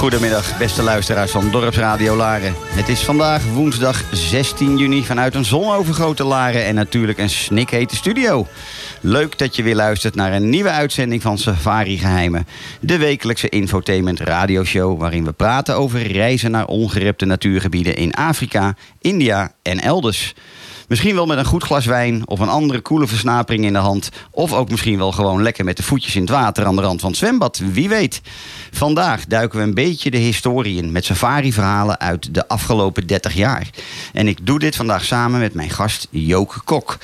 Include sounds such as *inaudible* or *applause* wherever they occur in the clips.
Goedemiddag, beste luisteraars van Dorpsradio Laren. Het is vandaag woensdag 16 juni vanuit een zonovergoten Laren en natuurlijk een snikhete studio. Leuk dat je weer luistert naar een nieuwe uitzending van Safari Geheimen. De wekelijkse infotainment radioshow waarin we praten over reizen naar ongerepte natuurgebieden in Afrika, India en elders. Misschien wel met een goed glas wijn of een andere koele versnapering in de hand. Of ook misschien wel gewoon lekker met de voetjes in het water aan de rand van het zwembad. Wie weet. Vandaag duiken we een beetje de historie in met safari-verhalen uit de afgelopen 30 jaar. En ik doe dit vandaag samen met mijn gast Joke Kok.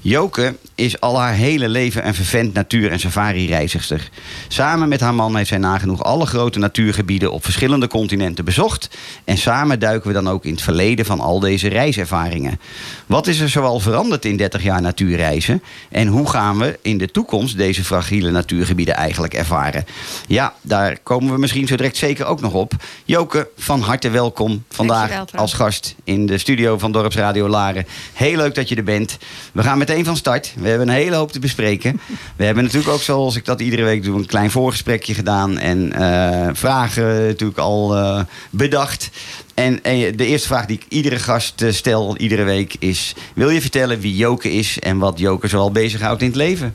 Joke is al haar hele leven een vervent natuur- en safari-reizigster. Samen met haar man heeft zij nagenoeg alle grote natuurgebieden op verschillende continenten bezocht. En samen duiken we dan ook in het verleden van al deze reiservaringen. Wat er zoal veranderd in 30 jaar natuurreizen? En hoe gaan we in de toekomst deze fragiele natuurgebieden eigenlijk ervaren? Ja, daar komen we misschien zo direct zeker ook nog op. Joke, van harte welkom vandaag als gast in de studio van Dorpsradio Laren. Heel leuk dat je er bent. We gaan meteen van start. We hebben een hele hoop te bespreken. *laughs* We hebben natuurlijk ook, zoals ik dat iedere week doe, een klein voorgesprekje gedaan. En eh, vragen natuurlijk al eh, bedacht. En, de eerste vraag die ik iedere gast eh, stel, iedere week, is... Wil je vertellen wie Joke is en wat Joke zoal bezighoudt in het leven?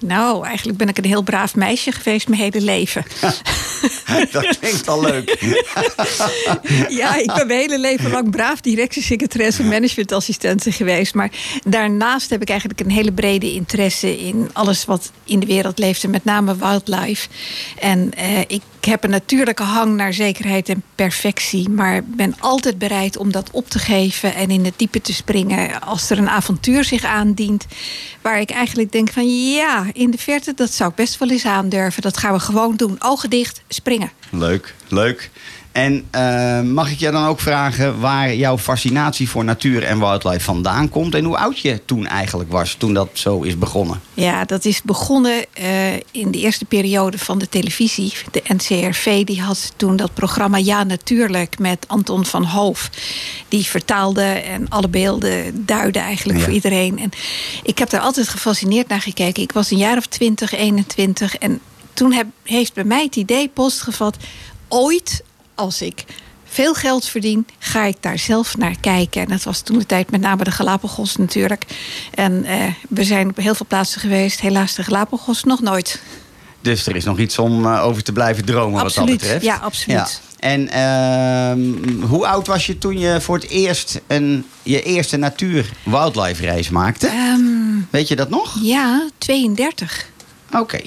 Nou, eigenlijk ben ik een heel braaf meisje geweest mijn hele leven. *laughs* Dat klinkt al leuk. *laughs* ja, ik ben mijn hele leven lang braaf directiesecretaresse en managementassistente geweest. Maar daarnaast heb ik eigenlijk een hele brede interesse in alles wat in de wereld leeft. En met name wildlife. En eh, ik heb een natuurlijke hang naar zekerheid en perfectie. Maar ben altijd bereid om dat op te geven en in het diepe te springen. Als er een avontuur zich aandient. Waar ik eigenlijk denk van ja, in de verte, dat zou ik best wel eens aandurven. Dat gaan we gewoon doen. Ogen dicht, springen. Leuk, leuk. En eh, mag ik je dan ook vragen waar jouw fascinatie voor natuur en wildlife vandaan komt en hoe oud je toen eigenlijk was, toen dat zo is begonnen? Ja, dat is begonnen eh, in de eerste periode van de televisie. De NCRV die had toen dat programma Ja Natuurlijk met Anton van Hoof. Die vertaalde en alle beelden duidde eigenlijk Ja. voor iedereen. En ik heb daar altijd gefascineerd naar gekeken. Ik was een jaar of 20, 21 en toen heb, heeft bij mij het idee postgevat... ooit als ik veel geld verdien, ga ik daar zelf naar kijken. En dat was toen de tijd met name de Galapagos natuurlijk. En eh, we zijn op heel veel plaatsen geweest. Helaas de Galapagos nog nooit. Dus er is nog iets om eh, over te blijven dromen wat dat betreft. ja, absoluut. En ehm, hoe oud was je toen je voor het eerst een, je eerste natuur-wildlife reis maakte? Ehm, Weet je dat nog? ja, 32. Oké.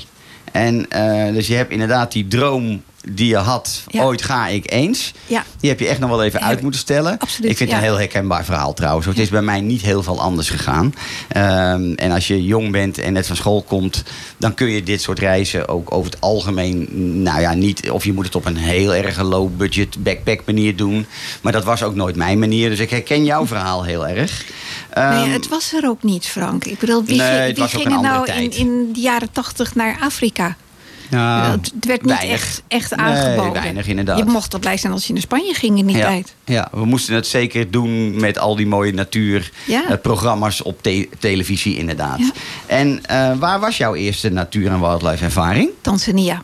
En eh, dus je hebt inderdaad die droom die je had, Ja. ooit ga ik eens. Ja. Die heb je echt nog wel even uit moeten stellen. Absoluut, ik vind het ja. een heel herkenbaar verhaal trouwens. Het is bij mij niet heel veel anders gegaan. Ehm, en als je jong bent en net van school komt, dan kun je dit soort reizen ook over het algemeen, nou ja, niet. Of je moet het op een heel erg low budget backpack manier doen. Maar dat was ook nooit mijn manier. Dus ik herken jouw verhaal heel erg. nee, Ehm, het was er ook niet, Frank. Ik bedoel, wie, Nee, wie gingen nou in, de jaren 80 naar Afrika? Nou, het werd niet weinig. echt, echt Nee, aangeboden. weinig inderdaad. Je mocht al blij zijn als je naar Spanje ging in die ja, tijd. Ja, we moesten het zeker doen met al die mooie natuurprogramma's Ja. programma's op te- televisie, inderdaad. Ja. En eh, waar was jouw eerste natuur- en wildlife ervaring? Tanzania.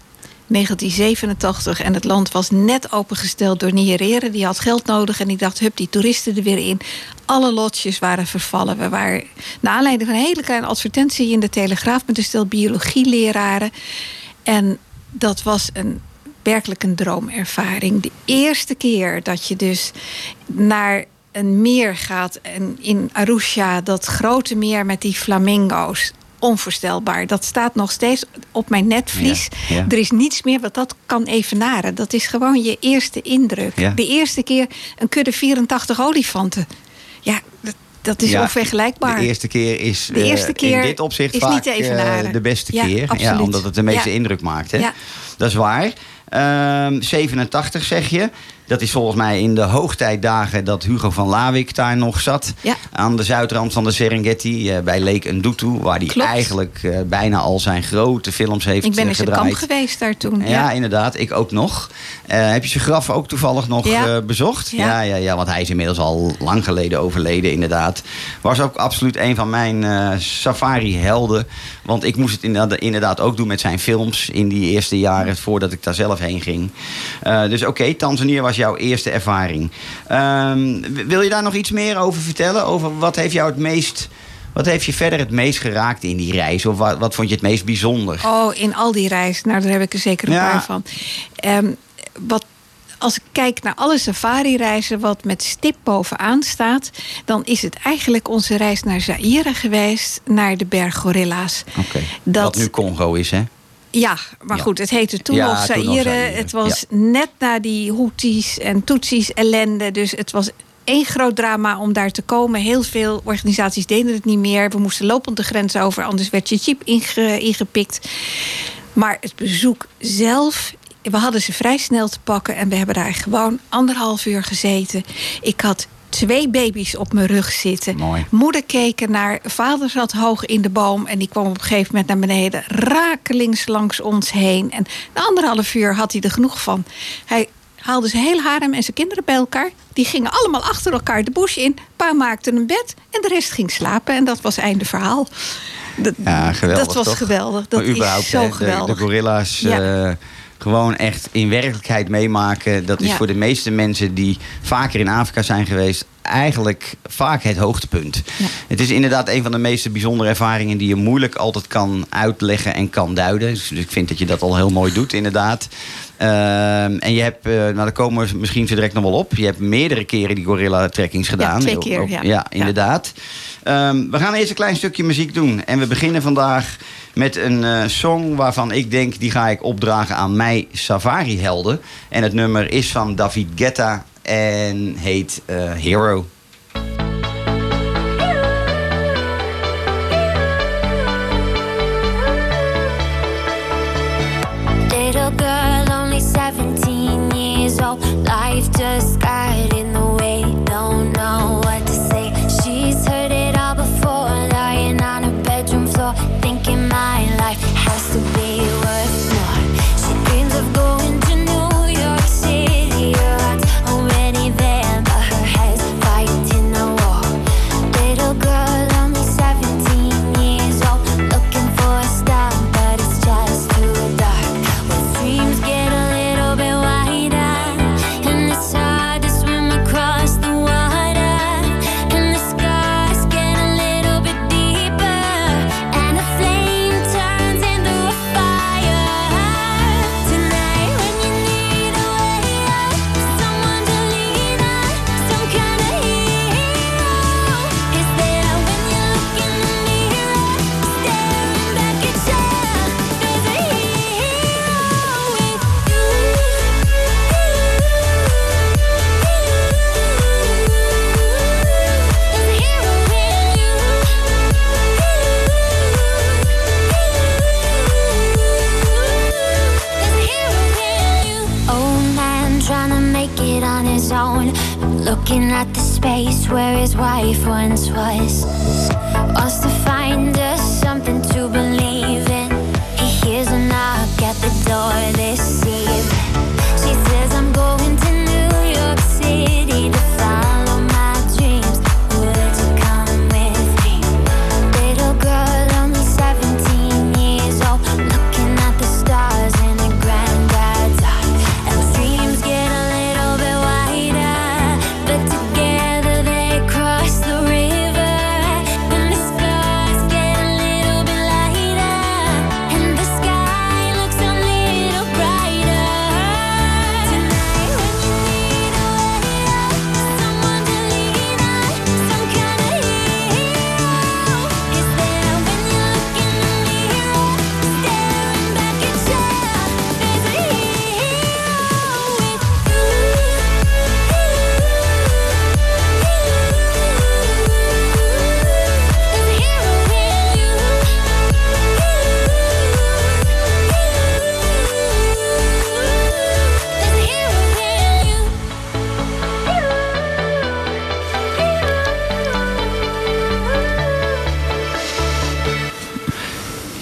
1987 en het land was net opengesteld door Nyerere. Die had geld nodig en die dacht, hup, die toeristen er weer in. Alle lotjes waren vervallen. We waren, naar aanleiding van een hele kleine advertentie in de Telegraaf... met een stel biologieleraren. En dat was een, werkelijk een droomervaring. De eerste keer dat je dus naar een meer gaat... en in Arusha, dat grote meer met die flamingo's... Onvoorstelbaar. Dat staat nog steeds op mijn netvlies. Ja, ja. Er is niets meer wat dat kan evenaren. Dat is gewoon je eerste indruk. Ja. De eerste keer een kudde 84 olifanten. Ja, dat, dat is Ja, onvergelijkbaar. De eerste keer is, De eh, eerste keer in dit opzicht is vaak niet eh, de beste Ja, keer. Ja, omdat het de meeste Ja. indruk maakt. Hè? Dat is waar. Ehm, 87 zeg je. Dat is volgens mij in de hoogtijdagen dat Hugo van Lawik daar nog zat. Ja. Aan de zuidrand van de Serengeti eh, bij Lake Ndutu. Waar hij eigenlijk eh, bijna al zijn grote films heeft Ik ben eh, in zijn gedraaid. kamp geweest daar toen. Ja, Ja, inderdaad. Ik ook nog. Heb je zijn graf ook toevallig nog Ja. bezocht? Ja. Ja, ja, want hij is inmiddels al lang geleden overleden, inderdaad. Was ook absoluut een van mijn safari-helden. Want ik moest het inderdaad, inderdaad ook doen met zijn films in die eerste jaren voordat ik daar zelf heen ging. Dus oké, Tanzania was jouw eerste ervaring. Ehm, wil je daar nog iets meer over vertellen? Over wat heeft jou het meest. Wat heeft je verder het meest geraakt in die reis? Of wat, wat vond je het meest bijzonder? Oh, in al die reis. Nou, daar heb ik er zeker een Ja. paar van. Ehm, wat, als ik kijk naar alle safari-reizen, wat met stip bovenaan staat, dan is het eigenlijk onze reis naar Zaire geweest, naar de berggorilla's. Oké. Dat- Wat nu Congo is, hè? Ja, maar Ja. goed, het heette toen Ja, nog Zaire. Het was net na die Houthis en Tutsis ellende. Dus het was één groot drama om daar te komen. Heel veel organisaties deden het niet meer. We moesten lopend de grens over, anders werd je chip inge- ingepikt. Maar het bezoek zelf... We hadden ze vrij snel te pakken en we hebben daar gewoon anderhalf uur gezeten. Ik had twee baby's op mijn rug zitten. Mooi. Moeder keek naar, vader zat hoog in de boom en die kwam op een gegeven moment naar beneden, rakelings langs ons heen. En na anderhalf uur had hij er genoeg van. Hij haalde zijn hele harem en zijn kinderen bij elkaar. Die gingen allemaal achter elkaar de bush in. Pa maakte een bed en de rest ging slapen. En dat was einde verhaal. Dat, Ja, geweldig. dat was toch? geweldig. Dat Maar is zo de- geweldig. De, gorilla's Ja. eh, gewoon echt in werkelijkheid meemaken. Dat is Ja. voor de meeste mensen die vaker in Afrika zijn geweest, eigenlijk vaak het hoogtepunt. Ja. Het is inderdaad een van de meest bijzondere ervaringen die je moeilijk altijd kan uitleggen en kan duiden. Dus ik vind dat je dat al heel mooi doet, inderdaad. Ehm, en je hebt, eh, nou daar komen we misschien zo direct nog wel op. Je hebt meerdere keren die gorilla trekkings gedaan. twee keer, Ook- ja. ja, inderdaad. Ehm, we gaan eerst een klein stukje muziek doen. En we beginnen vandaag met een eh, song waarvan ik denk... die ga ik opdragen aan mij Safari-helden. En het nummer is van David Guetta en heet eh, Hero.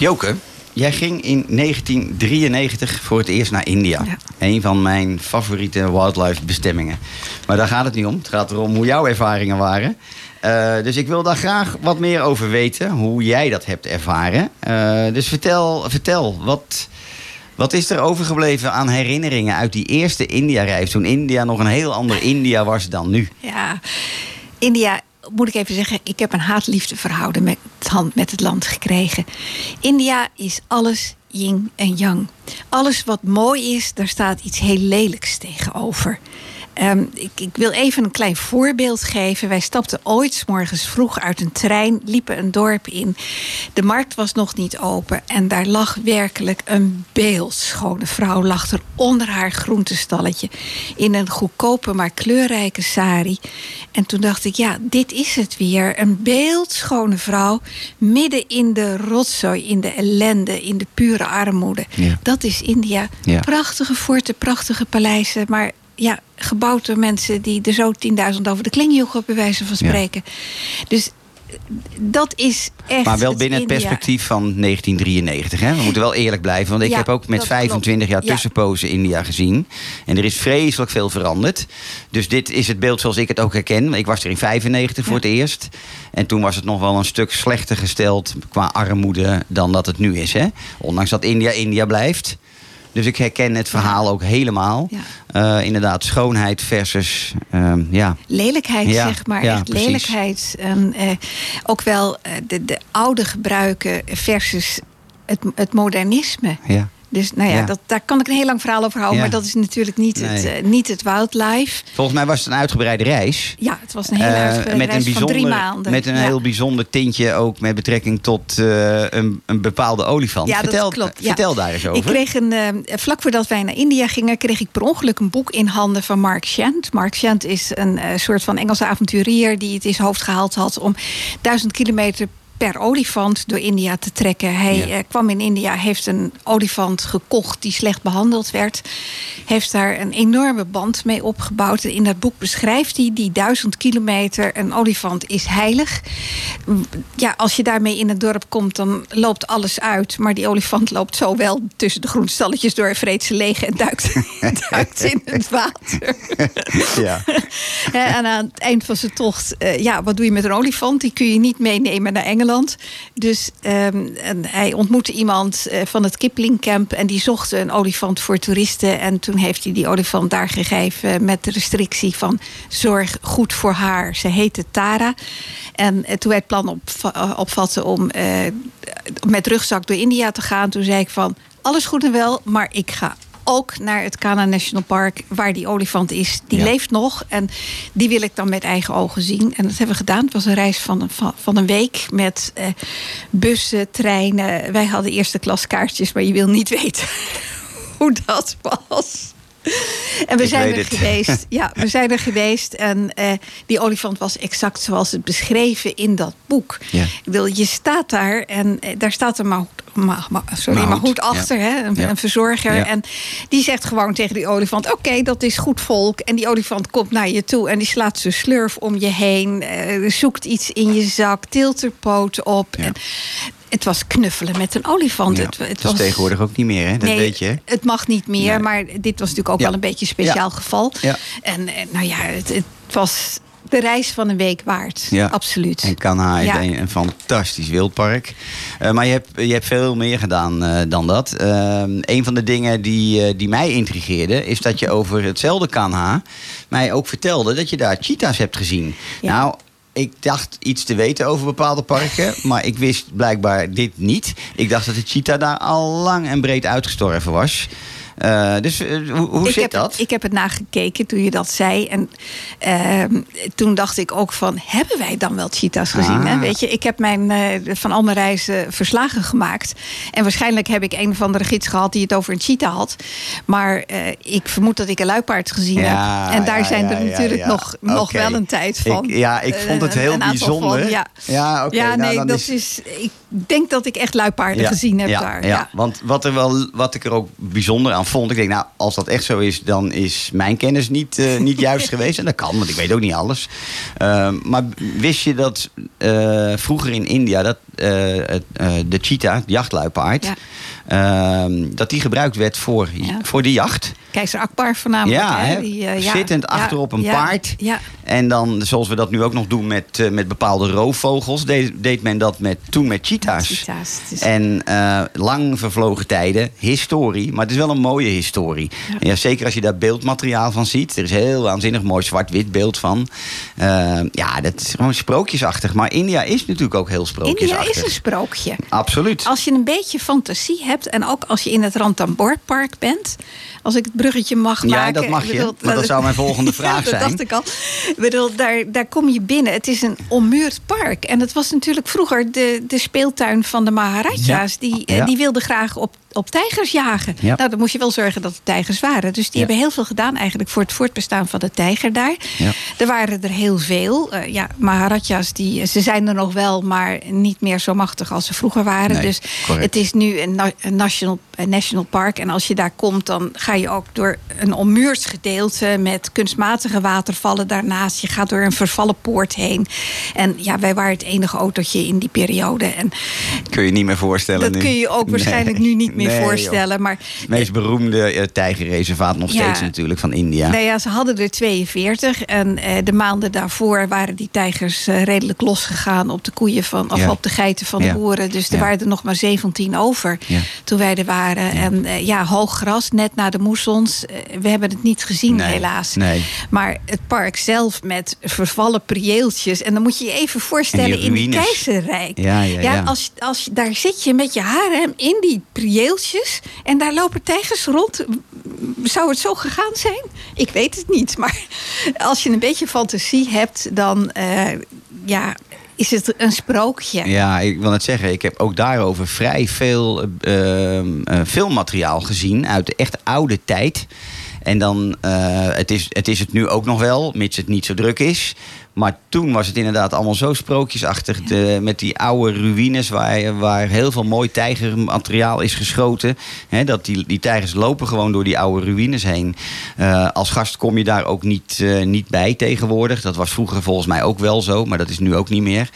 Joke, jij ging in 1993 voor het eerst naar India. Ja. Een van mijn favoriete wildlife bestemmingen. Maar daar gaat het niet om. Het gaat erom hoe jouw ervaringen waren. Eh, dus ik wil daar graag wat meer over weten. Hoe jij dat hebt ervaren. Eh, dus vertel, vertel wat, wat is er overgebleven aan herinneringen uit die eerste India-reis? Toen India nog een heel ander India was dan nu. Ja, India, moet ik even zeggen, ik heb een haat-liefde verhouden met, het met het land gekregen. India is alles yin en yang. Alles wat mooi is, daar staat iets heel lelijks tegenover. Ehm, ik, ik wil even een klein voorbeeld geven. Wij stapten ooit 's morgens vroeg uit een trein, liepen een dorp in. De markt was nog niet open en daar lag werkelijk een beeldschone vrouw. Lag er onder haar groentestalletje in een goedkope maar kleurrijke sari. En toen dacht ik, ja, dit is het weer. Een beeldschone vrouw midden in de rotzooi, in de ellende, in de pure armoede. Ja. Dat is India. Ja. Prachtige forten, prachtige paleizen, maar ja, gebouwd door mensen die er zo 10.000 over de kling joegen, bij wijze van Ja. spreken. Dus dat is echt. Maar wel binnen het perspectief van 1993. Hè? We moeten wel eerlijk blijven. Want ik Ja, heb ook met dat 25 jaar. Ja. tussenpozen India gezien. En er is vreselijk veel veranderd. Dus dit is het beeld zoals ik het ook herken. Ik was er in 95 voor het eerst. En toen was het nog wel een stuk slechter gesteld qua armoede dan dat het nu is. Hè? Ondanks dat India India blijft. Dus ik herken het verhaal ook helemaal. Ja. Eh, inderdaad, schoonheid versus ehm, ja. lelijkheid, Ja, zeg maar. ja, echt precies. lelijkheid. En eh, ook wel eh, de, de oude gebruiken versus het, het modernisme. ja. Dus nou ja, Ja. Dat, daar kan ik een heel lang verhaal over houden. Ja. Maar dat is natuurlijk niet, het, eh, niet het wildlife. Volgens mij was het een uitgebreide reis. Ja, het was een hele Eh, uitgebreide met een reis van drie maanden. Met een Ja. heel bijzonder tintje ook met betrekking tot eh, een, een bepaalde olifant. Ja, dat vertel, klopt, ja. vertel daar eens over. Ik kreeg een, vlak voordat wij naar India gingen, kreeg ik per ongeluk een boek in handen van Mark Shant. Mark Shant is een soort van Engelse avonturier die het in zijn hoofd gehaald had om duizend kilometer per olifant door India te trekken. Hij Ja. eh, kwam in India, heeft een olifant gekocht die slecht behandeld werd. Heeft daar een enorme band mee opgebouwd. En in dat boek beschrijft hij die duizend kilometer. Een olifant is heilig. Ja, als je daarmee in het dorp komt, dan loopt alles uit. Maar die olifant loopt zo wel tussen de groenstalletjes door, vreet ze leeg en duikt, *laughs* duikt in het water. ja. *laughs* En aan het eind van zijn tocht, eh, ja, wat doe je met een olifant? Die kun je niet meenemen naar Engeland. Dus ehm, en hij ontmoette iemand eh, van het Kipling Camp en die zocht een olifant voor toeristen. En toen heeft hij die olifant daar gegeven met de restrictie van zorg goed voor haar. Ze heette Tara. En eh, toen wij het plan op, opvatten om eh, met rugzak door India te gaan, toen zei ik van alles goed en wel, maar ik ga ook naar het Kana National Park, waar die olifant is. Die Ja. leeft nog en die wil ik dan met eigen ogen zien. En dat hebben we gedaan. Het was een reis van, een- van, van een week met eh, bussen, treinen. Wij hadden eerste klas kaartjes, maar je wil niet *laughs* weten hoe dat was. *laughs* En we Ik zijn er het. geweest. *laughs* Ja, we zijn er geweest. En eh, die olifant was exact zoals het beschreven in dat boek. Ja. Ik je staat daar en eh, daar staat een Mahout, Ma, Ma- sorry, ja. achter, hè, een, Ja. een verzorger. En die zegt gewoon tegen die olifant: Oké, dat is goed volk. En die olifant komt naar je toe en die slaat zijn slurf om je heen, eh, zoekt iets in je zak, tilt er poten op. En het was knuffelen met een olifant. Ja, Het, het dat is was tegenwoordig ook niet meer, hè? Dat nee, weet je. hè? Het mag niet meer, Nee. maar dit was natuurlijk ook Ja. wel een beetje een speciaal Ja. geval. Ja. En, en nou ja, het, het was de reis van een week waard. Absoluut. En Kanha is Ja. een, een fantastisch wildpark. Eh, maar je hebt, je hebt veel meer gedaan eh, dan dat. Eh, een van de dingen die, eh, die mij intrigeerde... is dat je over hetzelfde Kanha mij ook vertelde... dat je daar cheetahs hebt gezien. Nou, ik dacht iets te weten over bepaalde parken... *laughs* maar ik wist blijkbaar dit niet. Ik dacht dat de cheetah daar al lang en breed uitgestorven was... Eh, dus eh, hoe, hoe zit heb dat? Het, ik heb het nagekeken toen je dat zei. En ehm, toen dacht ik ook van, hebben wij dan wel cheetahs gezien? Ah. Hè? Weet je, ik heb mijn, eh, van al mijn reizen verslagen gemaakt. En waarschijnlijk heb ik een of andere gids gehad die het over een cheetah had. Maar ik vermoed dat ik een luipaard gezien Ja, heb. En daar ja, zijn ja, er natuurlijk nog, nog wel een tijd van. Ik- ja, ik vond het heel bijzonder. Van, ja, Ja, ja nou, nee, dan dat is- is... Ik denk dat ik echt luipaarden gezien heb daar. Ja, Ja. want wat, er wel, wat ik er ook bijzonder aan vond... ik denk, nou, als dat echt zo is... dan is mijn kennis niet, eh, *laughs* niet juist geweest. En dat kan, want ik weet ook niet alles. Ehm, maar wist je dat eh, vroeger in India... dat eh, het, de cheetah, de jachtluipaard... Ja. Ehm, dat die gebruikt werd voor, Ja. voor de jacht. Keizer Akbar voornamelijk. Ja, hè? Die, eh, zittend achterop een paard. Ja, En dan, zoals we dat nu ook nog doen met, eh, met bepaalde roofvogels... Deed, deed men dat met, toen met cheetahs. En eh, lang vervlogen tijden, historie, maar het is wel een mooie historie. Ja. Ja, zeker als je daar beeldmateriaal van ziet. Er is heel waanzinnig mooi zwart-wit beeld van. Eh, ja, dat is gewoon sprookjesachtig. Maar India is natuurlijk ook heel India sprookjesachtig. is een sprookje. Absoluut. Als je een beetje fantasie hebt en ook als je in het Rantamboordpark bent, als ik het bruggetje mag Ja, maken. dat mag je, bedoel, want dat zou mijn volgende *laughs* Ja, vraag dat zijn. dacht ik al. Ik bedoel, daar, daar kom je binnen. Het is een ommuurd park. En het was natuurlijk vroeger de, de speeltuin van de Maharaja's. Ja. Die, eh, Ja. die wilden graag op, op tijgers jagen. Ja. Nou, dan moest je wel zorgen dat het tijgers waren. Dus die Ja. hebben heel veel gedaan eigenlijk voor het voortbestaan van de tijger daar. Ja. Er waren er heel veel. Eh, ja, Maharaja's, die, ze zijn er nog wel, maar niet meer zo machtig als ze vroeger waren. Nee, dus correct. het is nu een, na- een national, national park. En als je daar komt, dan ga je ook door een ommuurd gedeelte met kunstmatige watervallen daarnaast. Je gaat door een vervallen poort heen. En ja, wij waren het enige autootje in die periode. En Kun je niet meer voorstellen dat nu. kun je ook waarschijnlijk nu niet meer Nee, voorstellen. Maar Het meest beroemde eh, tijgerreservaat nog Ja. steeds natuurlijk van India. Nou ja, ze hadden er 42. En eh, de maanden daarvoor waren die tijgers eh, redelijk losgegaan op de koeien van, of Ja. op de geiten van Ja. de boeren. Dus er waren er nog maar 17 over toen wij er waren. En eh, ja, hoog gras, net na de moessons. Eh, we hebben het niet gezien, Nee, helaas. nee. Maar het park zelf met vervallen prieeltjes. En dan moet je je even voorstellen die in die ruïnes. keizerrijk. Ja, ja, ja. Als, als, daar zit je met je harem in die prieeltjes. En daar lopen tijgers rond. Zou het zo gegaan zijn? Ik weet het niet. Maar als je een beetje fantasie hebt, dan eh, ja, is het een sprookje. Ja, ik wil net zeggen, ik heb ook daarover vrij veel eh, filmmateriaal gezien uit de echt oude tijd. En dan, eh, het, is, het is het nu ook nog wel, mits het niet zo druk is. Maar toen was het inderdaad allemaal zo sprookjesachtig. De, met die oude ruïnes waar, waar heel veel mooi tijgermateriaal is geschoten. Dat die, die tijgers lopen gewoon door die oude ruïnes heen. Eh, als gast kom je daar ook niet, eh, niet bij tegenwoordig. Dat was vroeger volgens mij ook wel zo, maar dat is nu ook niet meer.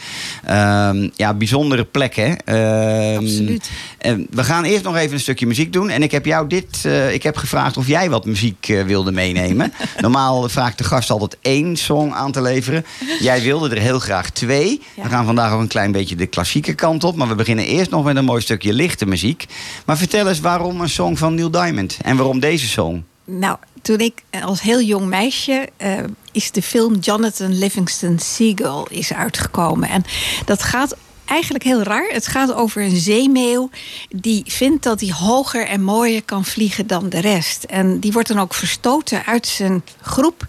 Ehm, ja, bijzondere plekken. Ehm, Absoluut. en we gaan eerst nog even een stukje muziek doen. En ik heb jou dit. eh, ik heb gevraagd of jij wat muziek eh, wilde meenemen. *laughs* Normaal vraagt de gast altijd één song aan te leveren. *laughs* Jij wilde er heel graag twee. Ja. We gaan vandaag ook een klein beetje de klassieke kant op. Maar we beginnen eerst nog met een mooi stukje lichte muziek. Maar vertel eens waarom een song van Neil Diamond? En waarom deze song? Nou, toen ik als heel jong meisje eh, is de film Jonathan Livingston Seagull is uitgekomen. En dat gaat eigenlijk heel raar. Het gaat over een zeemeeuw die vindt dat hij hoger en mooier kan vliegen dan de rest. En die wordt dan ook verstoten uit zijn groep.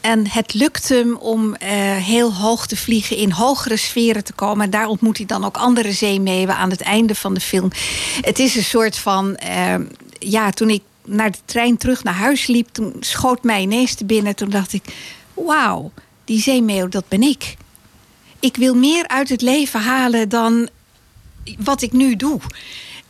En het lukt hem om eh, heel hoog te vliegen, in hogere sferen te komen. En daar ontmoet hij dan ook andere zeemeeuwen aan het einde van de film. Het is een soort van, eh, ja, toen ik naar de trein terug naar huis liep, toen schoot mij ineens te binnen. Toen dacht ik, wauw, die zeemeeuw, dat ben ik. Ik wil meer uit het leven halen dan wat ik nu doe.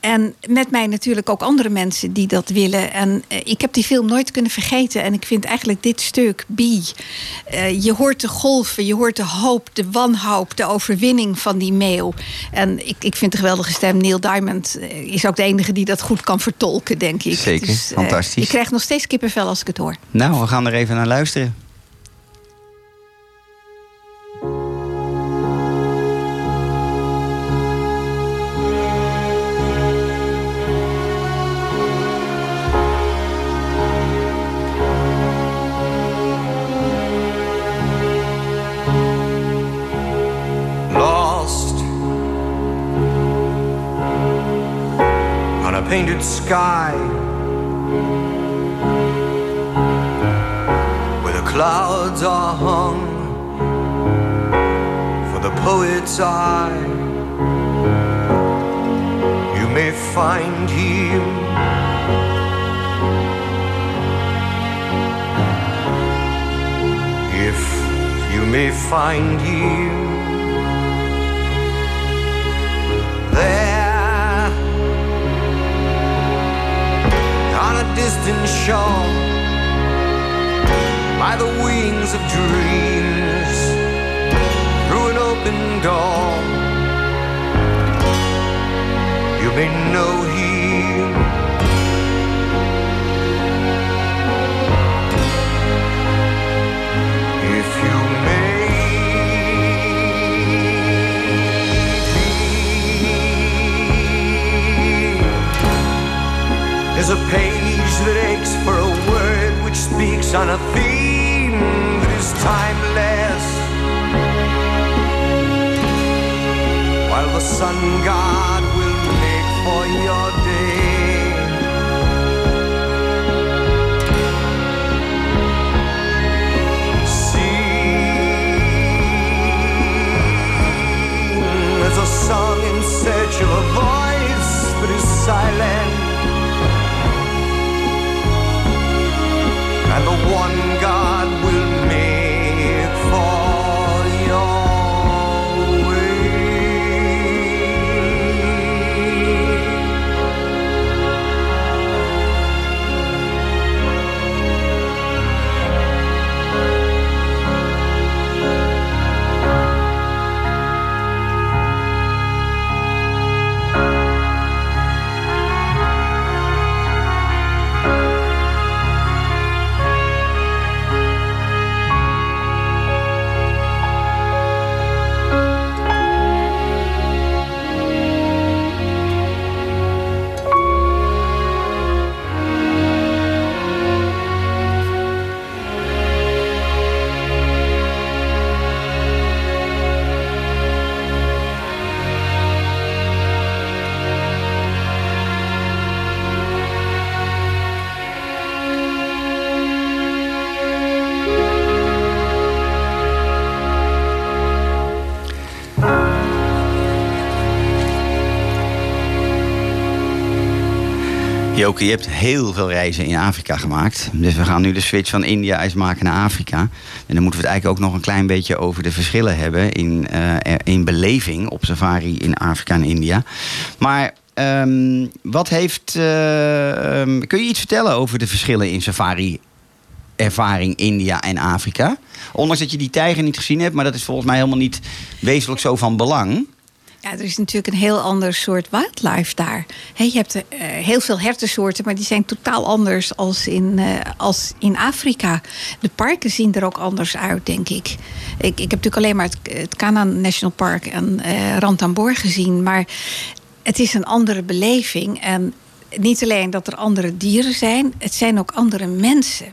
En met mij natuurlijk ook andere mensen die dat willen. En eh, ik heb die film nooit kunnen vergeten. En ik vind eigenlijk dit stuk, B. eh, je hoort de golven, je hoort de hoop, de wanhoop, de overwinning van die meeuw. En ik, ik vind de geweldige stem. Neil Diamond eh, is ook de enige die dat goed kan vertolken, denk ik. Zeker, fantastisch. ik krijg nog steeds kippenvel als ik het hoor. Nou, we gaan er even naar luisteren. Painted sky. Where the clouds are hung for the poet's eye. You may find him. If you may find him. There distant shore by the wings of dreams through an open door. You may know him. If you may is a that aches for a word which speaks on a theme that is timeless. While the sun god will make for your day. Sing as a song in search of a voice that is silent. The one God Joke, je hebt heel veel reizen in Afrika gemaakt. Dus we gaan nu de switch van India eens maken naar Afrika. En dan moeten we het eigenlijk ook nog een klein beetje over de verschillen hebben in, eh, in beleving op safari in Afrika en India. Maar ehm, wat heeft. eh, ehm, kun je iets vertellen over de verschillen in safari? Ervaring India en Afrika. Ondanks dat je die tijger niet gezien hebt, maar dat is volgens mij helemaal niet wezenlijk zo van belang. Ja, er is natuurlijk een heel ander soort wildlife daar. Je hebt eh, heel veel hertensoorten, maar die zijn totaal anders als in, eh, als in Afrika. De parken zien er ook anders uit, denk ik. Ik, ik heb natuurlijk alleen maar het, het Kana National Park en eh Ranthambore gezien, maar het is een andere beleving. En niet alleen dat er andere dieren zijn, het zijn ook andere mensen.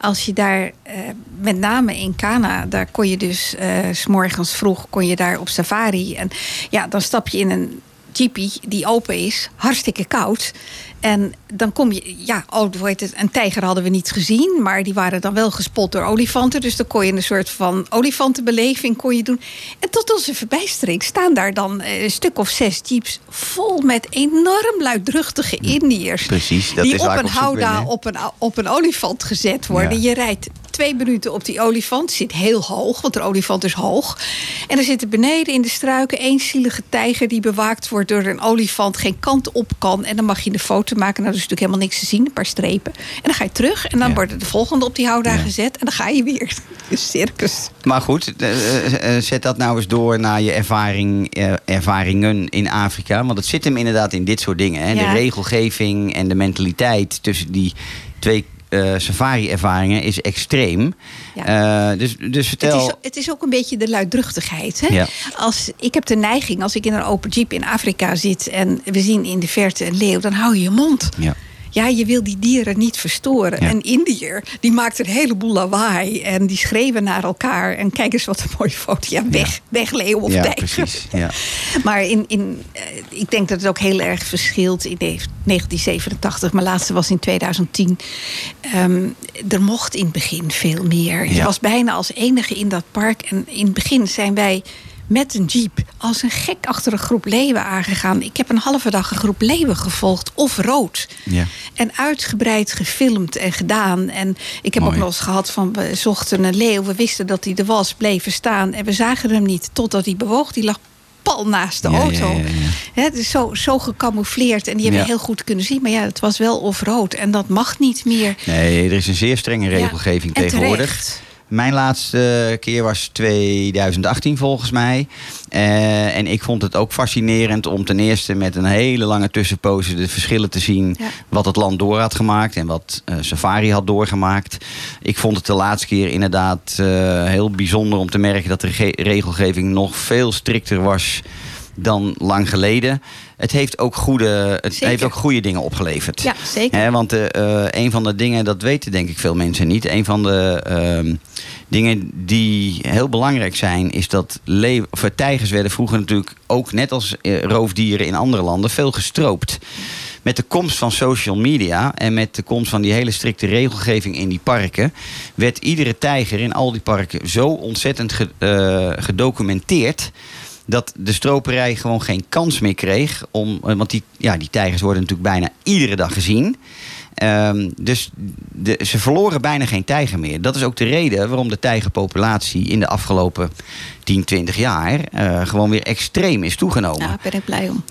Als je daar, eh, met name in Kana, daar kon je dus eh, s morgens vroeg kon je daar op safari. En ja, dan stap je in een jeepie die open is, hartstikke koud. En dan kom je, ja, oh, hoe heet het, een tijger hadden we niet gezien, maar die waren dan wel gespot door olifanten. Dus dan kon je een soort van olifantenbeleving kon je doen. En tot onze verbijstering staan daar dan eh, een stuk of zes jeeps vol met enorm luidruchtige Indiërs. Precies, dat die is op een houda op een, op een olifant gezet worden. Ja. Je rijdt twee minuten op die olifant. Zit heel hoog, want de olifant is hoog. En er zit er beneden in de struiken één zielige tijger... die bewaakt wordt door een olifant, geen kant op kan. En dan mag je de foto maken. Nou, er is natuurlijk helemaal niks te zien, een paar strepen. En dan ga je terug en dan Ja. wordt de volgende op die houda Ja. gezet. En dan ga je weer. *laughs* Dus circus. Maar goed, eh, eh, eh, zet dat nou eens door naar je ervaring, ervaringen in Afrika. Want het zit hem inderdaad in dit soort dingen. Hè? Ja. De regelgeving en de mentaliteit tussen die twee eh, safari-ervaringen is extreem. Eh, dus, dus vertel... Het is, het is ook een beetje de luidruchtigheid. Hè? Ja. Als, ik heb de neiging, als ik in een open jeep in Afrika zit... en we zien in de verte een leeuw, dan hou je je mond. Ja. Ja, je wil die dieren niet verstoren. Ja. Een Indiër, die maakt een heleboel lawaai. En die schreeuwen naar elkaar. En kijk eens wat een mooie foto. Ja, weg, weg leeuw of ja, tijger. precies. *laughs* Ja. Maar in, in, eh, ik denk dat het ook heel erg verschilt in de- 1987. Mijn laatste was in 2010. Ehm, er mocht in het begin veel meer. Je was bijna als enige in dat park. En in het begin zijn wij met een jeep als een gek achter een groep leeuwen aangegaan. Ik heb een halve dag een groep leeuwen gevolgd. Of rood. Ja. En uitgebreid gefilmd en gedaan. En ik heb Mooi. ook nog eens gehad van we zochten een leeuw. We wisten dat hij er was, bleven staan. En we zagen hem niet totdat hij bewoog. Die lag pal naast de Ja, auto. ja, ja. Hè, het is zo, zo gecamoufleerd. En die hebben we heel goed kunnen zien. Maar ja, het was wel of rood. En dat mag niet meer. Nee, er is een zeer strenge regelgeving tegenwoordig. terecht. Mijn laatste keer was 2018 volgens mij. Eh, en ik vond het ook fascinerend om ten eerste met een hele lange tussenpoze de verschillen te zien. Ja. Wat het land door had gemaakt en wat eh, Safari had doorgemaakt. Ik vond het de laatste keer inderdaad eh, heel bijzonder om te merken dat de rege- regelgeving nog veel strikter was dan lang geleden. Het heeft ook goede, het Zeker. heeft ook goede dingen opgeleverd. Ja, zeker. Want eh, eh, een van de dingen, dat weten denk ik veel mensen niet. Een van de ehm, dingen die heel belangrijk zijn, is dat of, eh, tijgers werden vroeger natuurlijk ook net als roofdieren in andere landen veel gestroopt. Met de komst van social media en met de komst van die hele strikte regelgeving in die parken, werd iedere tijger in al die parken zo ontzettend ge- gedocumenteerd dat de stroperij gewoon geen kans meer kreeg. Om, eh, want die, ja, die tijgers worden natuurlijk bijna iedere dag gezien. Ehm, dus de, ze verloren bijna geen tijger meer. Dat is ook de reden waarom de tijgerpopulatie in de afgelopen 10, 20 jaar eh, gewoon weer extreem is toegenomen. Ja, Ja, ben ik blij om.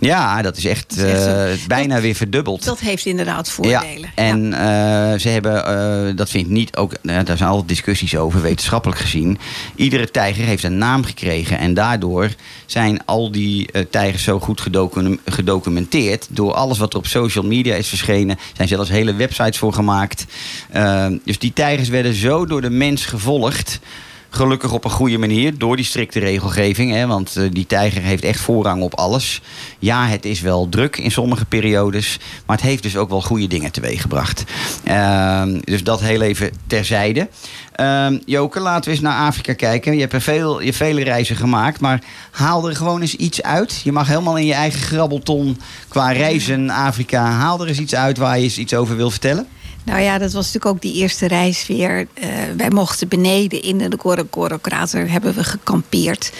dat is echt, Dat is echt eh, bijna weer verdubbeld. Dat heeft inderdaad voordelen. Ja, en eh, ze hebben, dat vind ik niet ook, daar zijn altijd discussies over, wetenschappelijk gezien. Iedere tijger heeft een naam gekregen. En daardoor zijn al die tijgers zo goed gedocu- gedocumenteerd. Door alles wat er op social media is verschenen. zijn zelfs hele websites voor gemaakt. Dus die tijgers werden zo door de mens gevolgd. Gelukkig op een goede manier, door die strikte regelgeving. Hè, want eh, die tijger heeft echt voorrang op alles. Ja, het is wel druk in sommige periodes. Maar het heeft dus ook wel goede dingen teweeggebracht. Ehm, dus dat heel even terzijde. Ehm Joke, laten we eens naar Afrika kijken. Je hebt er veel, je vele reizen gemaakt. Maar haal er gewoon eens iets uit. Je mag helemaal in je eigen grabbelton qua reizen Afrika. Haal er eens iets uit waar je eens iets over wil vertellen. Nou ja, dat was natuurlijk ook die eerste reis weer. Eh, wij mochten beneden in de Gorokoro-krater hebben we gekampeerd.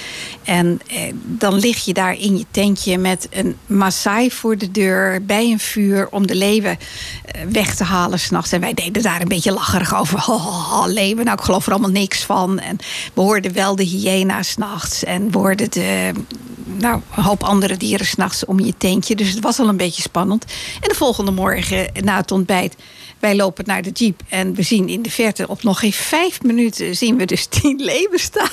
En eh, dan lig je daar in je tentje met een Maasai voor de deur... bij een vuur om de leeuwen eh, weg te halen s'nachts. En wij deden daar een beetje lacherig over. *laughs* Ho, leeuwen, nou ik geloof er allemaal niks van. En we hoorden wel de hyena's s'nachts. En we hoorden de, nou, een hoop andere dieren s'nachts om je tentje. Dus het was al een beetje spannend. En de volgende morgen na het ontbijt... Wij lopen naar de jeep en we zien in de verte op nog geen vijf minuten zien we dus *laughs* tien leeuwen staan.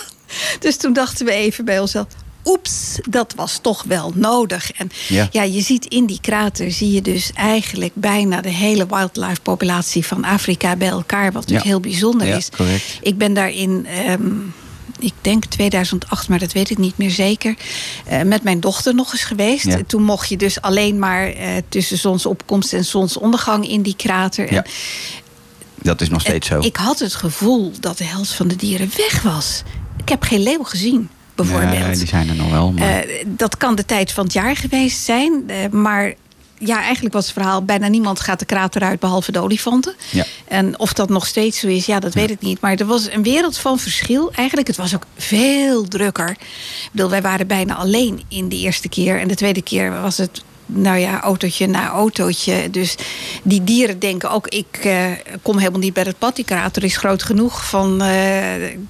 Dus toen dachten we even bij onszelf. Oeps, dat was toch wel nodig. En Ja. ja. je ziet in die krater zie je dus eigenlijk bijna de hele wildlife populatie van Afrika bij elkaar. Wat Ja. heel bijzonder Ja, is. correct. Ik ben daarin, ehm, ik denk 2008, maar dat weet ik niet meer zeker. eh, met mijn dochter nog eens geweest. Ja. Toen mocht je dus alleen maar eh, tussen zonsopkomst en zonsondergang in die krater. Ja, En Dat is nog steeds zo. ik had het gevoel dat de helft van de dieren weg was. Ik heb geen leeuw gezien, bijvoorbeeld. Nee, die zijn er nog wel. Maar... Eh, dat kan de tijd van het jaar geweest zijn. maar ja, eigenlijk was het verhaal... bijna niemand gaat de krater uit behalve de olifanten. Ja. En of dat nog steeds zo is, ja, dat weet ik niet. Maar er was een wereld van verschil. Eigenlijk, het was ook veel drukker. Ik bedoel, wij waren bijna alleen in de eerste keer. En de tweede keer was het... Nou ja, autootje na autootje. Dus die dieren denken ook, ik eh, kom helemaal niet bij het pad. Die krater is groot genoeg van, eh,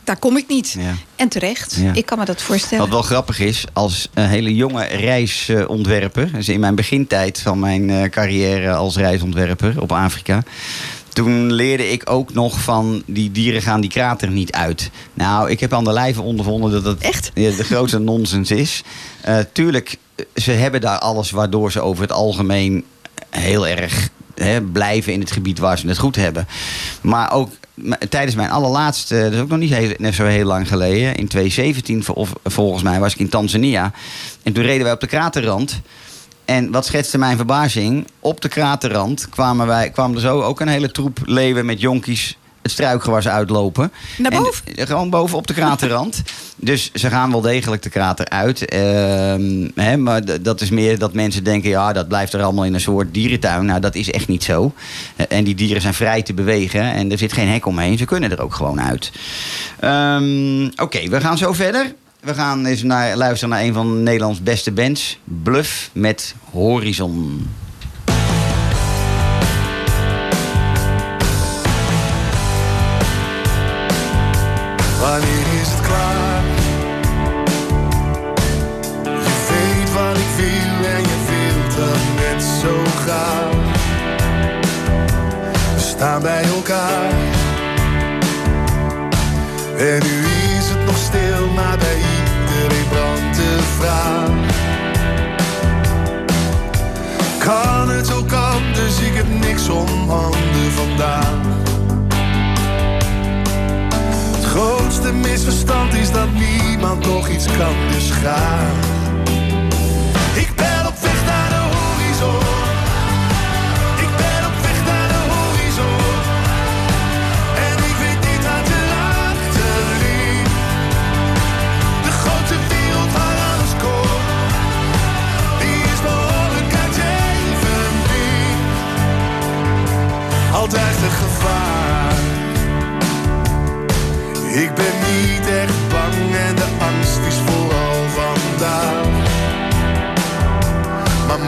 daar kom ik niet. Ja. En terecht, Ja. ik kan me dat voorstellen. Wat wel grappig is, als een hele jonge reisontwerper... dus in mijn begintijd van mijn eh, carrière als reisontwerper op Afrika... toen leerde ik ook nog van die dieren gaan die krater niet uit. Nou, ik heb aan de lijve ondervonden dat het Echt? de grootste *laughs* nonsens is. Eh, tuurlijk, ze hebben daar alles waardoor ze over het algemeen heel erg hè, blijven in het gebied waar ze het goed hebben. Maar ook tijdens mijn allerlaatste, dat is ook nog niet heel, net zo heel lang geleden, in 2017 vol- of, volgens mij was ik in Tanzania. En toen reden wij op de kraterrand. En wat schetste mijn verbazing? Op de kraterrand kwamen, wij, kwam er zo ook een hele troep leeuwen met jonkies het struikgewas uitlopen. Naar En, boven? eh, gewoon boven op de kraterrand. *laughs* dus ze gaan wel degelijk de krater uit. Ehm, hè, maar dat is meer dat mensen denken... ja, dat blijft er allemaal in een soort dierentuin. Nou, dat is echt niet zo. Eh, en die dieren zijn vrij te bewegen. En er zit geen hek omheen. Ze kunnen er ook gewoon uit. Ehm, Oké, we gaan zo verder. We gaan eens naar, luisteren naar een van Nederlands beste bands. Bluff met Horizon. Wanneer is het klaar? Je weet wat ik wil en je wilt dat net zo graag. We staan bij elkaar. Kan het ook anders? Ik heb niks om handen vandaag. Het grootste misverstand is dat niemand nog iets kan, dus.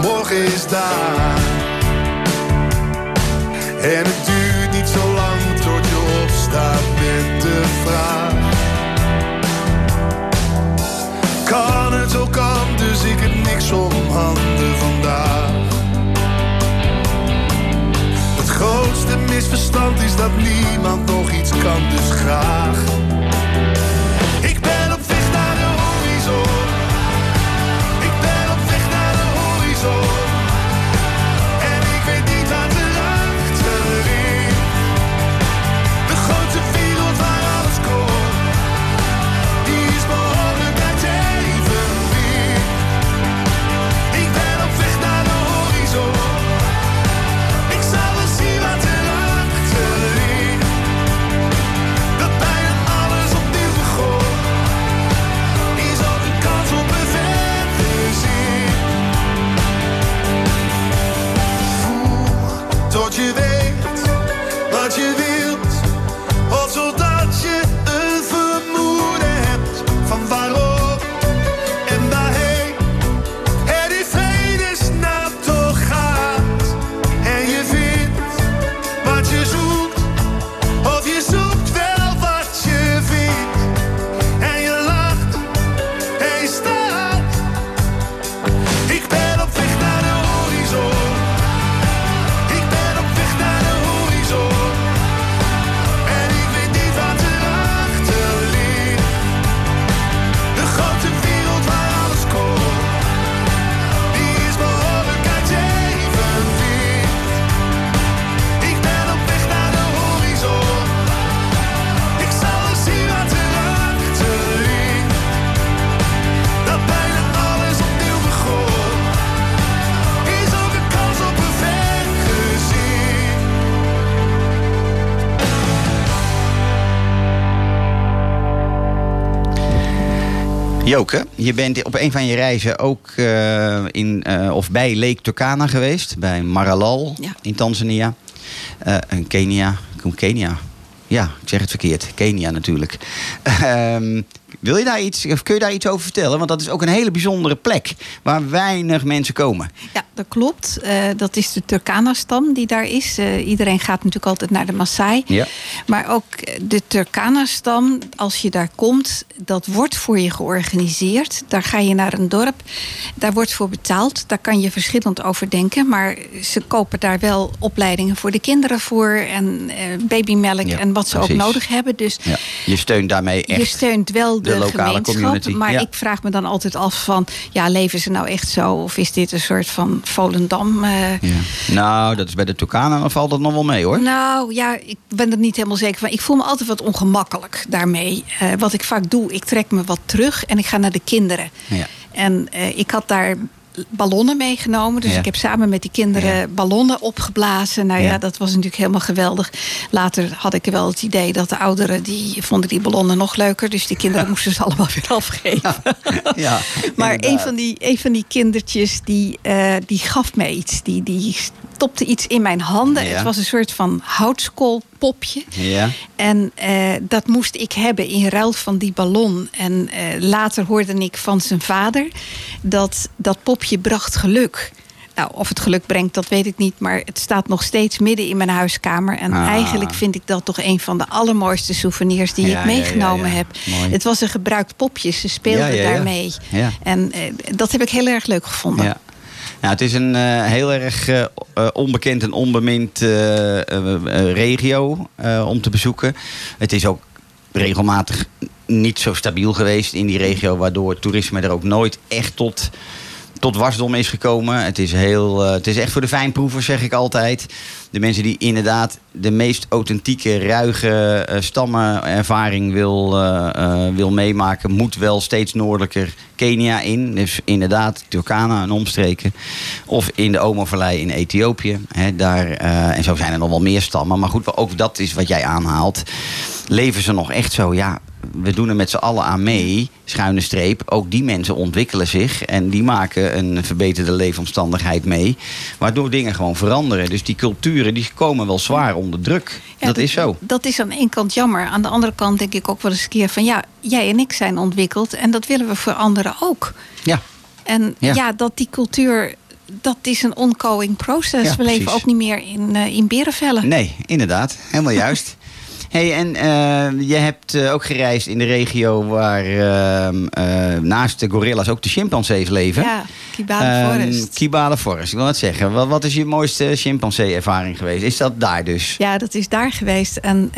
Morgen is daar. En het duurt niet zo lang tot je opstaat met de vraag. Kan het ook anders? Ik heb niks om handen vandaag. Het grootste misverstand is dat niemand nog iets kan, dus graag. Joke, je bent op een van je reizen ook eh, in, eh, of bij Lake Turkana geweest. Bij Maralal Ja. in Tanzania. Eh en Kenia. Kom, Kenia. Ja, ik zeg het verkeerd. Kenia natuurlijk. *laughs* Wil je daar iets, of kun je daar iets over vertellen? Want dat is ook een hele bijzondere plek waar weinig mensen komen. Ja, dat klopt. Eh, dat is de Turkana-stam die daar is. Eh, iedereen gaat natuurlijk altijd naar de Maasai. Ja. Maar ook eh, de Turkana-stam, als je daar komt, dat wordt voor je georganiseerd. Daar ga je naar een dorp, daar wordt voor betaald. Daar kan je verschillend over denken. Maar ze kopen daar wel opleidingen voor de kinderen voor. En babymelk Ja, en wat ze ook nodig hebben. Dus Ja. Je steunt daarmee echt. je steunt wel de, de lokale gemeenschap. community, Maar ja. ik vraag me dan altijd af van... ja, leven ze nou echt zo? Of is dit een soort van Volendam? eh, Ja. Nou, dat is bij de Turkana, dan valt dat nog wel mee hoor. nou ja, ik ben er niet helemaal zeker van. Ik voel me altijd wat ongemakkelijk daarmee. Eh, wat ik vaak doe, ik trek me wat terug en ik ga naar de kinderen. Ja. En eh, ik had daar ballonnen meegenomen. Dus Ja. ik heb samen met die kinderen Ja. ballonnen opgeblazen. Nou ja. Ja. dat was natuurlijk helemaal geweldig. Later had ik wel het idee dat de ouderen... die vonden die ballonnen nog leuker. Dus die kinderen *laughs* moesten ze allemaal weer afgeven. Ja, *laughs* Maar een van, die, een van die kindertjes, die, eh, die gaf mij iets. Die, die stopte iets in mijn handen. Ja. Het was een soort van houtskoolpopje. Ja. En eh, dat moest ik hebben in ruil van die ballon. En eh, later hoorde ik van zijn vader dat dat popje bracht geluk. Nou, of het geluk brengt, dat weet ik niet. Maar het staat nog steeds midden in mijn huiskamer. En Ah. eigenlijk vind ik dat toch een van de allermooiste souvenirs die Ja, ik ja, meegenomen ja. heb. Mooi. Het was een gebruikt popje. Ze speelden Ja, ja, ja. daarmee. En eh, dat heb ik heel erg leuk gevonden. Nou, het is een eh, heel erg eh, eh, onbekend en onbemind regio om te bezoeken. Het is ook regelmatig niet zo stabiel geweest in die regio, waardoor toerisme er ook nooit echt tot, tot wasdom is gekomen. Het is, heel, eh, het is echt voor de fijnproevers, zeg ik altijd. De mensen die inderdaad de meest authentieke, ruige eh, stammenervaring wil, eh, wil meemaken, moet wel steeds noordelijker Kenia in. Dus inderdaad, Turkana en omstreken. Of in de Omo-vallei in Ethiopië. Hè, daar, en zo zijn er nog wel meer stammen. Maar goed, ook dat is wat jij aanhaalt. Leven ze nog echt zo? Ja, we doen er met z'n allen aan mee, schuine streep. Ook die mensen ontwikkelen zich en die maken een verbeterde leefomstandigheid mee. Waardoor dingen gewoon veranderen. Dus die culturen die komen wel zwaar onder druk. Ja, dat is zo. Dat is aan één kant jammer. Aan de andere kant denk ik ook wel eens een keer van... ja, jij en ik zijn ontwikkeld en dat willen we voor anderen ook. Ja, En Ja. ja, dat die cultuur, dat is een ongoing proces. Ja, we leven precies. ook niet meer in, eh, in berenvellen. nee, inderdaad. Helemaal juist. *laughs* Hey, en eh, je hebt eh, ook gereisd in de regio waar ehm, eh, naast de gorillas ook de chimpansees leven. Ja, Kibale Ehm, Forest. Kibale Forest, ik wil het zeggen. Wat, wat is je mooiste chimpansee-ervaring geweest? Is dat daar dus? Ja, dat is daar geweest. En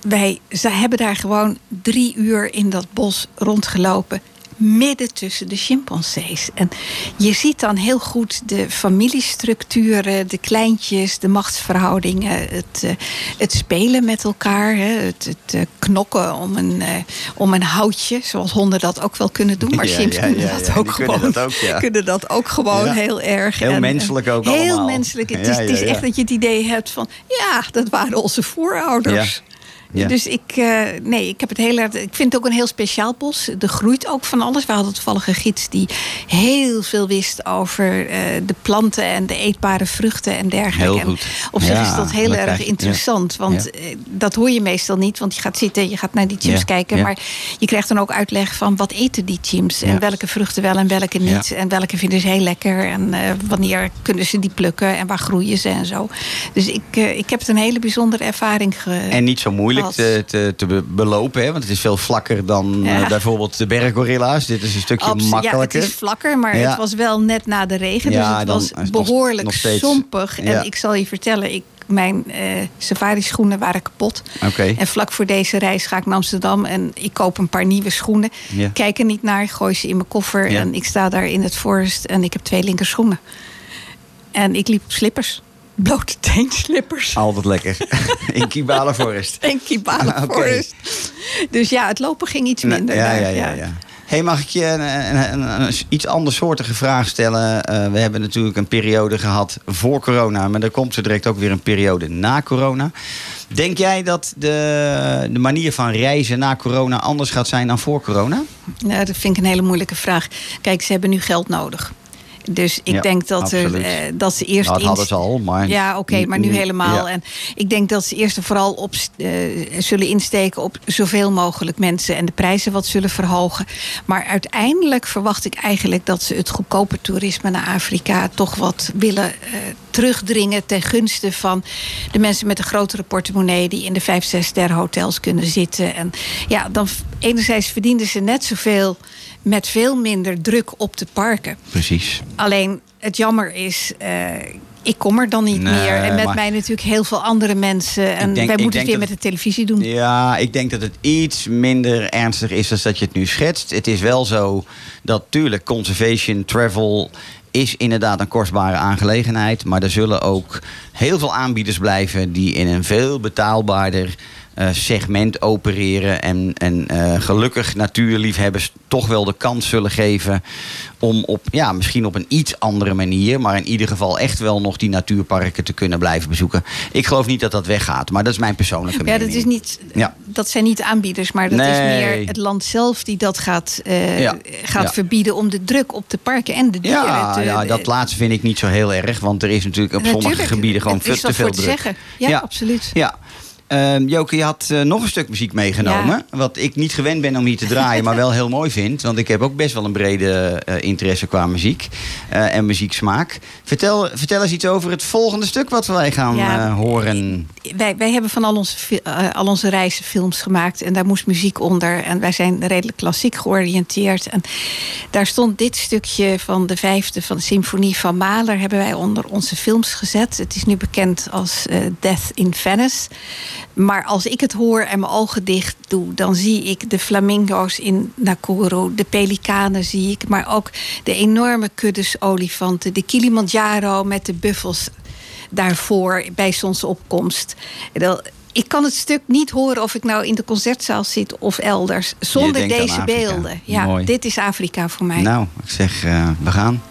wij ze hebben daar gewoon drie uur in dat bos rondgelopen. Midden tussen de chimpansees. En je ziet dan heel goed de familiestructuren, de kleintjes, de machtsverhoudingen, het, eh, het spelen met elkaar, het, het eh, knokken om een, eh, om een houtje, zoals honden dat ook wel kunnen doen. Maar *laughs* Ja, chimps ja, kunnen, dat ook die kunnen gewoon, dat ook, ja. kunnen dat ook gewoon heel erg. Heel En, menselijk ook Heel allemaal. menselijk. Het is, het is echt dat je het idee hebt van... ja, dat waren onze voorouders. Ja. Dus ik, eh, nee, ik heb het heel erg. Ik vind het ook een heel speciaal bos. Er groeit ook van alles. We hadden toevallig een gids die heel veel wist over eh, de planten en de eetbare vruchten en dergelijke. Heel En goed. op zich Ja, is dat heel erg interessant. Want Ja. eh, dat hoor je meestal niet. Want je gaat zitten, je gaat naar die chimps kijken. Maar je krijgt dan ook uitleg van wat eten die chimps. En welke vruchten wel en welke niet. En welke vinden ze heel lekker. En wanneer kunnen ze die plukken. En waar groeien ze en zo. Dus ik, ik heb het een hele bijzondere ervaring ge En niet zo moeilijk Als- te, te, te be- belopen, hè? want het is veel vlakker dan Ja. eh, bijvoorbeeld de berggorilla's. Dit is een stukje makkelijker. Ja, het is vlakker, maar Ja. het was wel net na de regen. Dus het was nog- behoorlijk nog steeds- sompig. En ik zal je vertellen, ik, mijn eh safari-schoenen waren kapot. Oké. En vlak voor deze reis ga ik naar Amsterdam en ik koop een paar nieuwe schoenen. Kijk er niet naar, gooi ze in mijn koffer. En ik sta daar in het forest en ik heb twee linkerschoenen. En ik liep op slippers. Blote teenslippers. Altijd lekker. *laughs* In Kibale Forest. En Kibale Oké. Forest. Dus ja, het lopen ging iets minder. ja, ja, ja, ja. Hey, mag ik je een, een, een- een iets andersoortige vraag stellen? Eh, we hebben natuurlijk een periode gehad voor corona, maar er komt zo direct ook weer een periode na corona. Denk jij dat de, de manier van reizen na corona anders gaat zijn dan voor corona? Nou, dat vind ik een hele moeilijke vraag. Kijk, ze hebben nu geld nodig. Dus ik Ja, denk dat, er, absoluut. eh, dat ze eerst Nou, dat hadden ze al, maar... Ja, oké, maar nu helemaal. Ja. En ik denk dat ze eerst en vooral op, eh, zullen insteken op zoveel mogelijk mensen en de prijzen wat zullen verhogen. Maar uiteindelijk verwacht ik eigenlijk dat ze het goedkope toerisme naar Afrika toch wat willen eh, terugdringen ten gunste van de mensen met een grotere portemonnee die in de vijf, zes ster hotels kunnen zitten. En ja, dan enerzijds verdienen ze net zoveel met veel minder druk op de parken. Precies. Alleen het jammer is, eh, ik kom er dan niet Nee, meer. En met maar- mij natuurlijk heel veel andere mensen. En denk- wij moeten het weer dat- met de televisie doen. Ja, ik denk dat het iets minder ernstig is dan dat je het nu schetst. Het is wel zo dat tuurlijk conservation, travel is inderdaad een kostbare aangelegenheid. Maar er zullen ook heel veel aanbieders blijven die in een veel betaalbaarder segment opereren. En, en eh, gelukkig natuurliefhebbers toch wel de kans zullen geven om op, ja, misschien op een iets andere manier, maar in ieder geval echt wel nog die natuurparken te kunnen blijven bezoeken. Ik geloof niet dat dat weggaat, maar dat is mijn persoonlijke Ja, mening. dat, is niet, Ja. dat zijn niet aanbieders, maar dat is meer het land zelf die dat gaat, eh, Ja. gaat Ja. verbieden om de druk op de parken en de dieren Ja, te, ja, dat laatste vind ik niet zo heel erg. Want er is natuurlijk op sommige gebieden gewoon te veel druk. zeggen. Ja, absoluut. Ja. Ehm, Joke, je had eh, nog een stuk muziek meegenomen. Wat ik niet gewend ben om hier te draaien, maar wel heel mooi vind. Want ik heb ook best wel een brede eh, interesse qua muziek eh, en muzieksmaak. Vertel, vertel eens iets over het volgende stuk wat wij gaan Ja. horen. Wij, wij hebben van al onze, al onze reizen films gemaakt en daar moest muziek onder. En wij zijn redelijk klassiek georiënteerd. En daar stond dit stukje van de vijfde van de symfonie van Mahler... hebben wij onder onze films gezet. Het is nu bekend als Death in Venice. Maar als ik het hoor en mijn ogen dicht doe... dan zie ik de flamingo's in Nakuru, de pelikanen zie ik... maar ook de enorme kuddes olifanten, de Kilimanjaro met de buffels daarvoor bij zonsopkomst. Ik kan het stuk niet horen of ik nou in de concertzaal zit of elders. Zonder deze beelden. Ja, Mooi. dit is Afrika voor mij. Nou, ik zeg, eh, we gaan.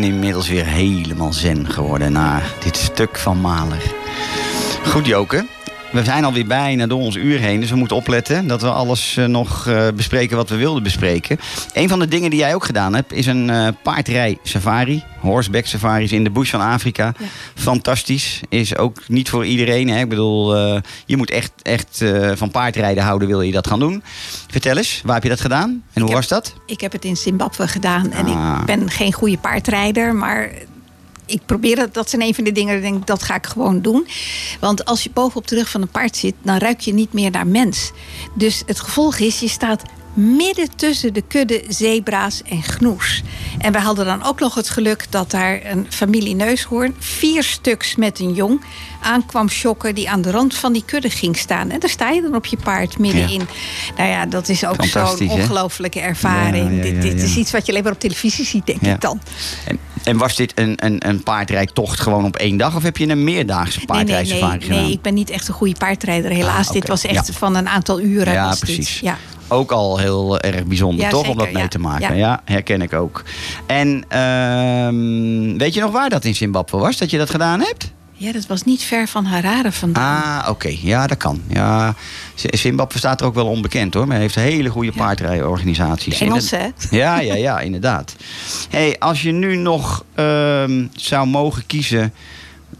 Ben inmiddels weer helemaal zen geworden na dit stuk van Maler. Goed, Joke. We zijn alweer bijna door ons uur heen, dus we moeten opletten dat we alles eh, nog eh, bespreken wat we wilden bespreken. Een van de dingen die jij ook gedaan hebt, is een eh, paardrij safari. Horseback safaris in de bush van Afrika. Ja. Fantastisch. Is ook niet voor iedereen. Hè? Ik bedoel, je moet echt, echt van paardrijden houden, wil je dat gaan doen. Vertel eens, waar heb je dat gedaan? En hoe heb- was dat? Ik heb het in Zimbabwe gedaan. En Ah. ik ben geen goede paardrijder, maar ik probeer het. Dat zijn een van de dingen, denk dat ga ik gewoon doen. Want als je bovenop de rug van een paard zit, dan ruik je niet meer naar mens. Dus het gevolg is, je staat midden tussen de kudde zebra's en gnoes. En we hadden dan ook nog het geluk dat daar een familie neushoorn, vier stuks met een jong, aankwam shocken die aan de rand van die kudde ging staan. En daar sta je dan op je paard middenin. Nou ja, dat is ook zo'n ongelofelijke ervaring. Ja, ja, dit ja, dit ja. is iets wat je alleen maar op televisie ziet, denk Ja. ik dan. En, en was dit een, een, een paardrijtocht gewoon op één dag? Of heb je een meerdaagse Nee, nee, nee, gedaan? nee, ik ben niet echt een goede paardrijder. Helaas, Ah, dit was echt Ja. van een aantal uren. Ja, precies. Ja. Ook al heel erg bijzonder, Ja, toch? Om dat mee ja. te maken. Ja. Ja. herken ik ook. En ehm, weet je nog waar dat in Zimbabwe was, dat je dat gedaan hebt? ja, dat was niet ver van Harare vandaan. Ah, oké. Ja, dat kan. Ja, Zimbabwe staat er ook wel onbekend hoor. Maar heeft hele goede Ja. paardrijorganisaties. Engelse, hè? *laughs* Ja, ja, ja, inderdaad. hey, als je nu nog ehm, zou mogen kiezen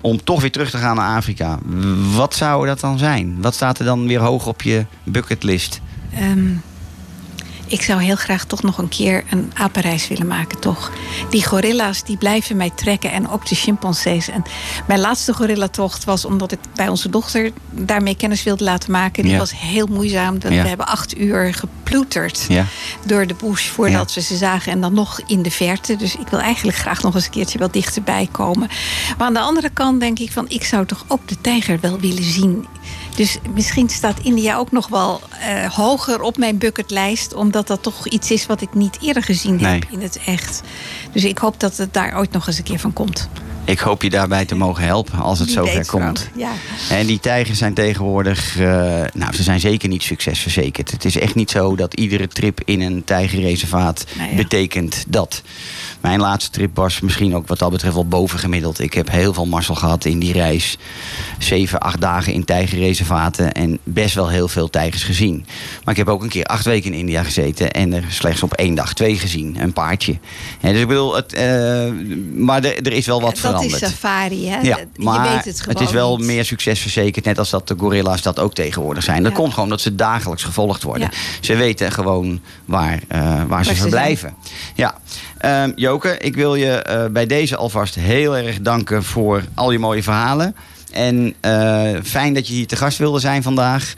om toch weer terug te gaan naar Afrika, wat zou dat dan zijn? Wat staat er dan weer hoog op je bucketlist? Ehm, ik zou heel graag toch nog een keer een apenreis willen maken, toch? Die gorilla's die blijven mij trekken en ook de chimpansees. En mijn laatste gorillatocht was omdat ik bij onze dochter daarmee kennis wilde laten maken. Die Ja. was heel moeizaam. Ja. We hebben acht uur geploeterd Ja. door de bush voordat we ze zagen. En dan nog in de verte. Dus ik wil eigenlijk graag nog eens een keertje wel dichterbij komen. Maar aan de andere kant denk ik van... ik zou toch ook de tijger wel willen zien. Dus misschien staat India ook nog wel eh, hoger op mijn bucketlijst. Omdat dat toch iets is wat ik niet eerder gezien Nee. heb in het echt. Dus ik hoop dat het daar ooit nog eens een keer van komt. Ik hoop je daarbij te mogen helpen als het Wie zover komt. Ja. En die tijgers zijn tegenwoordig, eh, nou, ze zijn zeker niet succesverzekerd. Het is echt niet zo dat iedere trip in een tijgerreservaat Nou ja. betekent dat. Mijn laatste trip was misschien ook wat dat betreft wel bovengemiddeld. Ik heb heel veel mazzel gehad in die reis. Zeven, acht dagen in tijgerreservaten en best wel heel veel tijgers gezien. Maar ik heb ook een keer acht weken in India gezeten en er slechts op één dag twee gezien. Een paardje. Dus ik bedoel, het, eh, maar er, is wel wat dat veranderd. is safari, hè? Ja, je maar weet het gewoon is wel niet. meer succesverzekerd, net als dat de gorilla's dat ook tegenwoordig zijn. Dat Ja. komt gewoon dat ze dagelijks gevolgd worden. Ja. Ze weten gewoon waar, eh, waar, ze ze verblijven. Ja, Ehm, Joke, ik wil je eh, bij deze alvast heel erg danken voor al je mooie verhalen. En eh, fijn dat je hier te gast wilde zijn vandaag.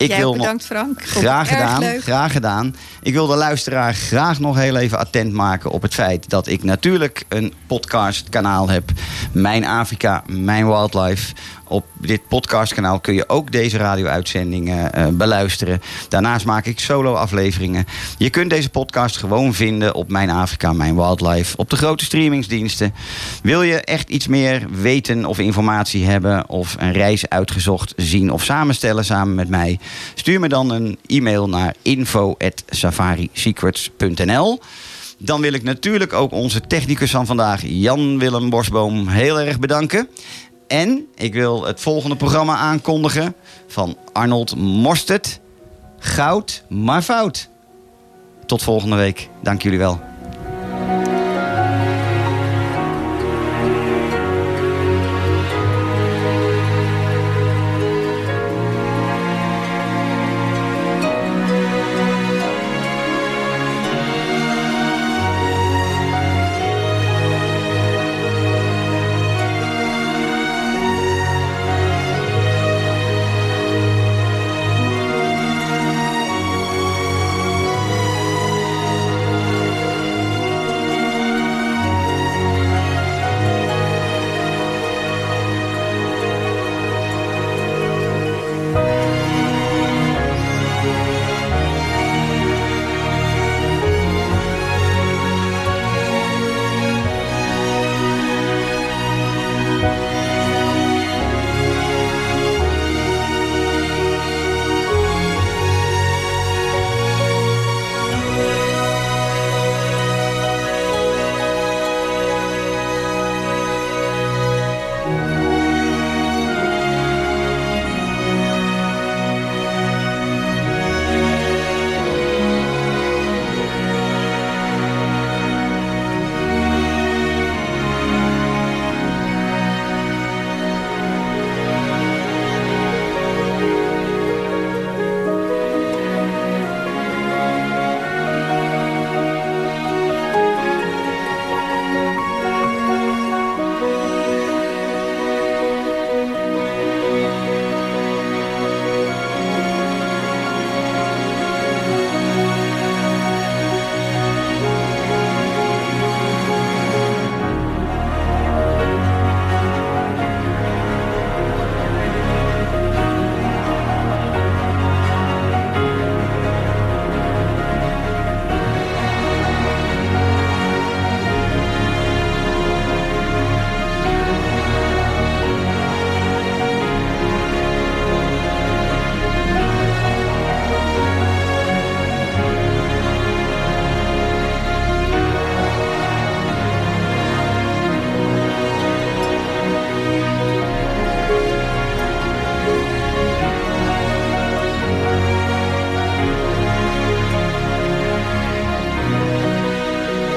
Ik Jij wil bedankt, Frank. Graag gedaan, graag gedaan. Ik wil de luisteraar graag nog heel even attent maken op het feit dat ik natuurlijk een podcastkanaal heb. Mijn Afrika, mijn Wildlife. Op dit podcastkanaal kun je ook deze radio-uitzendingen eh, beluisteren. Daarnaast maak ik solo-afleveringen. Je kunt deze podcast gewoon vinden op Mijn Afrika, Mijn Wildlife. Op de grote streamingsdiensten. Wil je echt iets meer weten of informatie hebben... of een reis uitgezocht zien of samenstellen samen met mij... stuur me dan een e-mail naar info.safarisecrets.nl dan wil ik natuurlijk ook onze technicus van vandaag, Jan-Willem Bosboom, heel erg bedanken. En ik wil het volgende programma aankondigen van Arnold Mostert. Goud, maar fout. Tot volgende week. Dank jullie wel.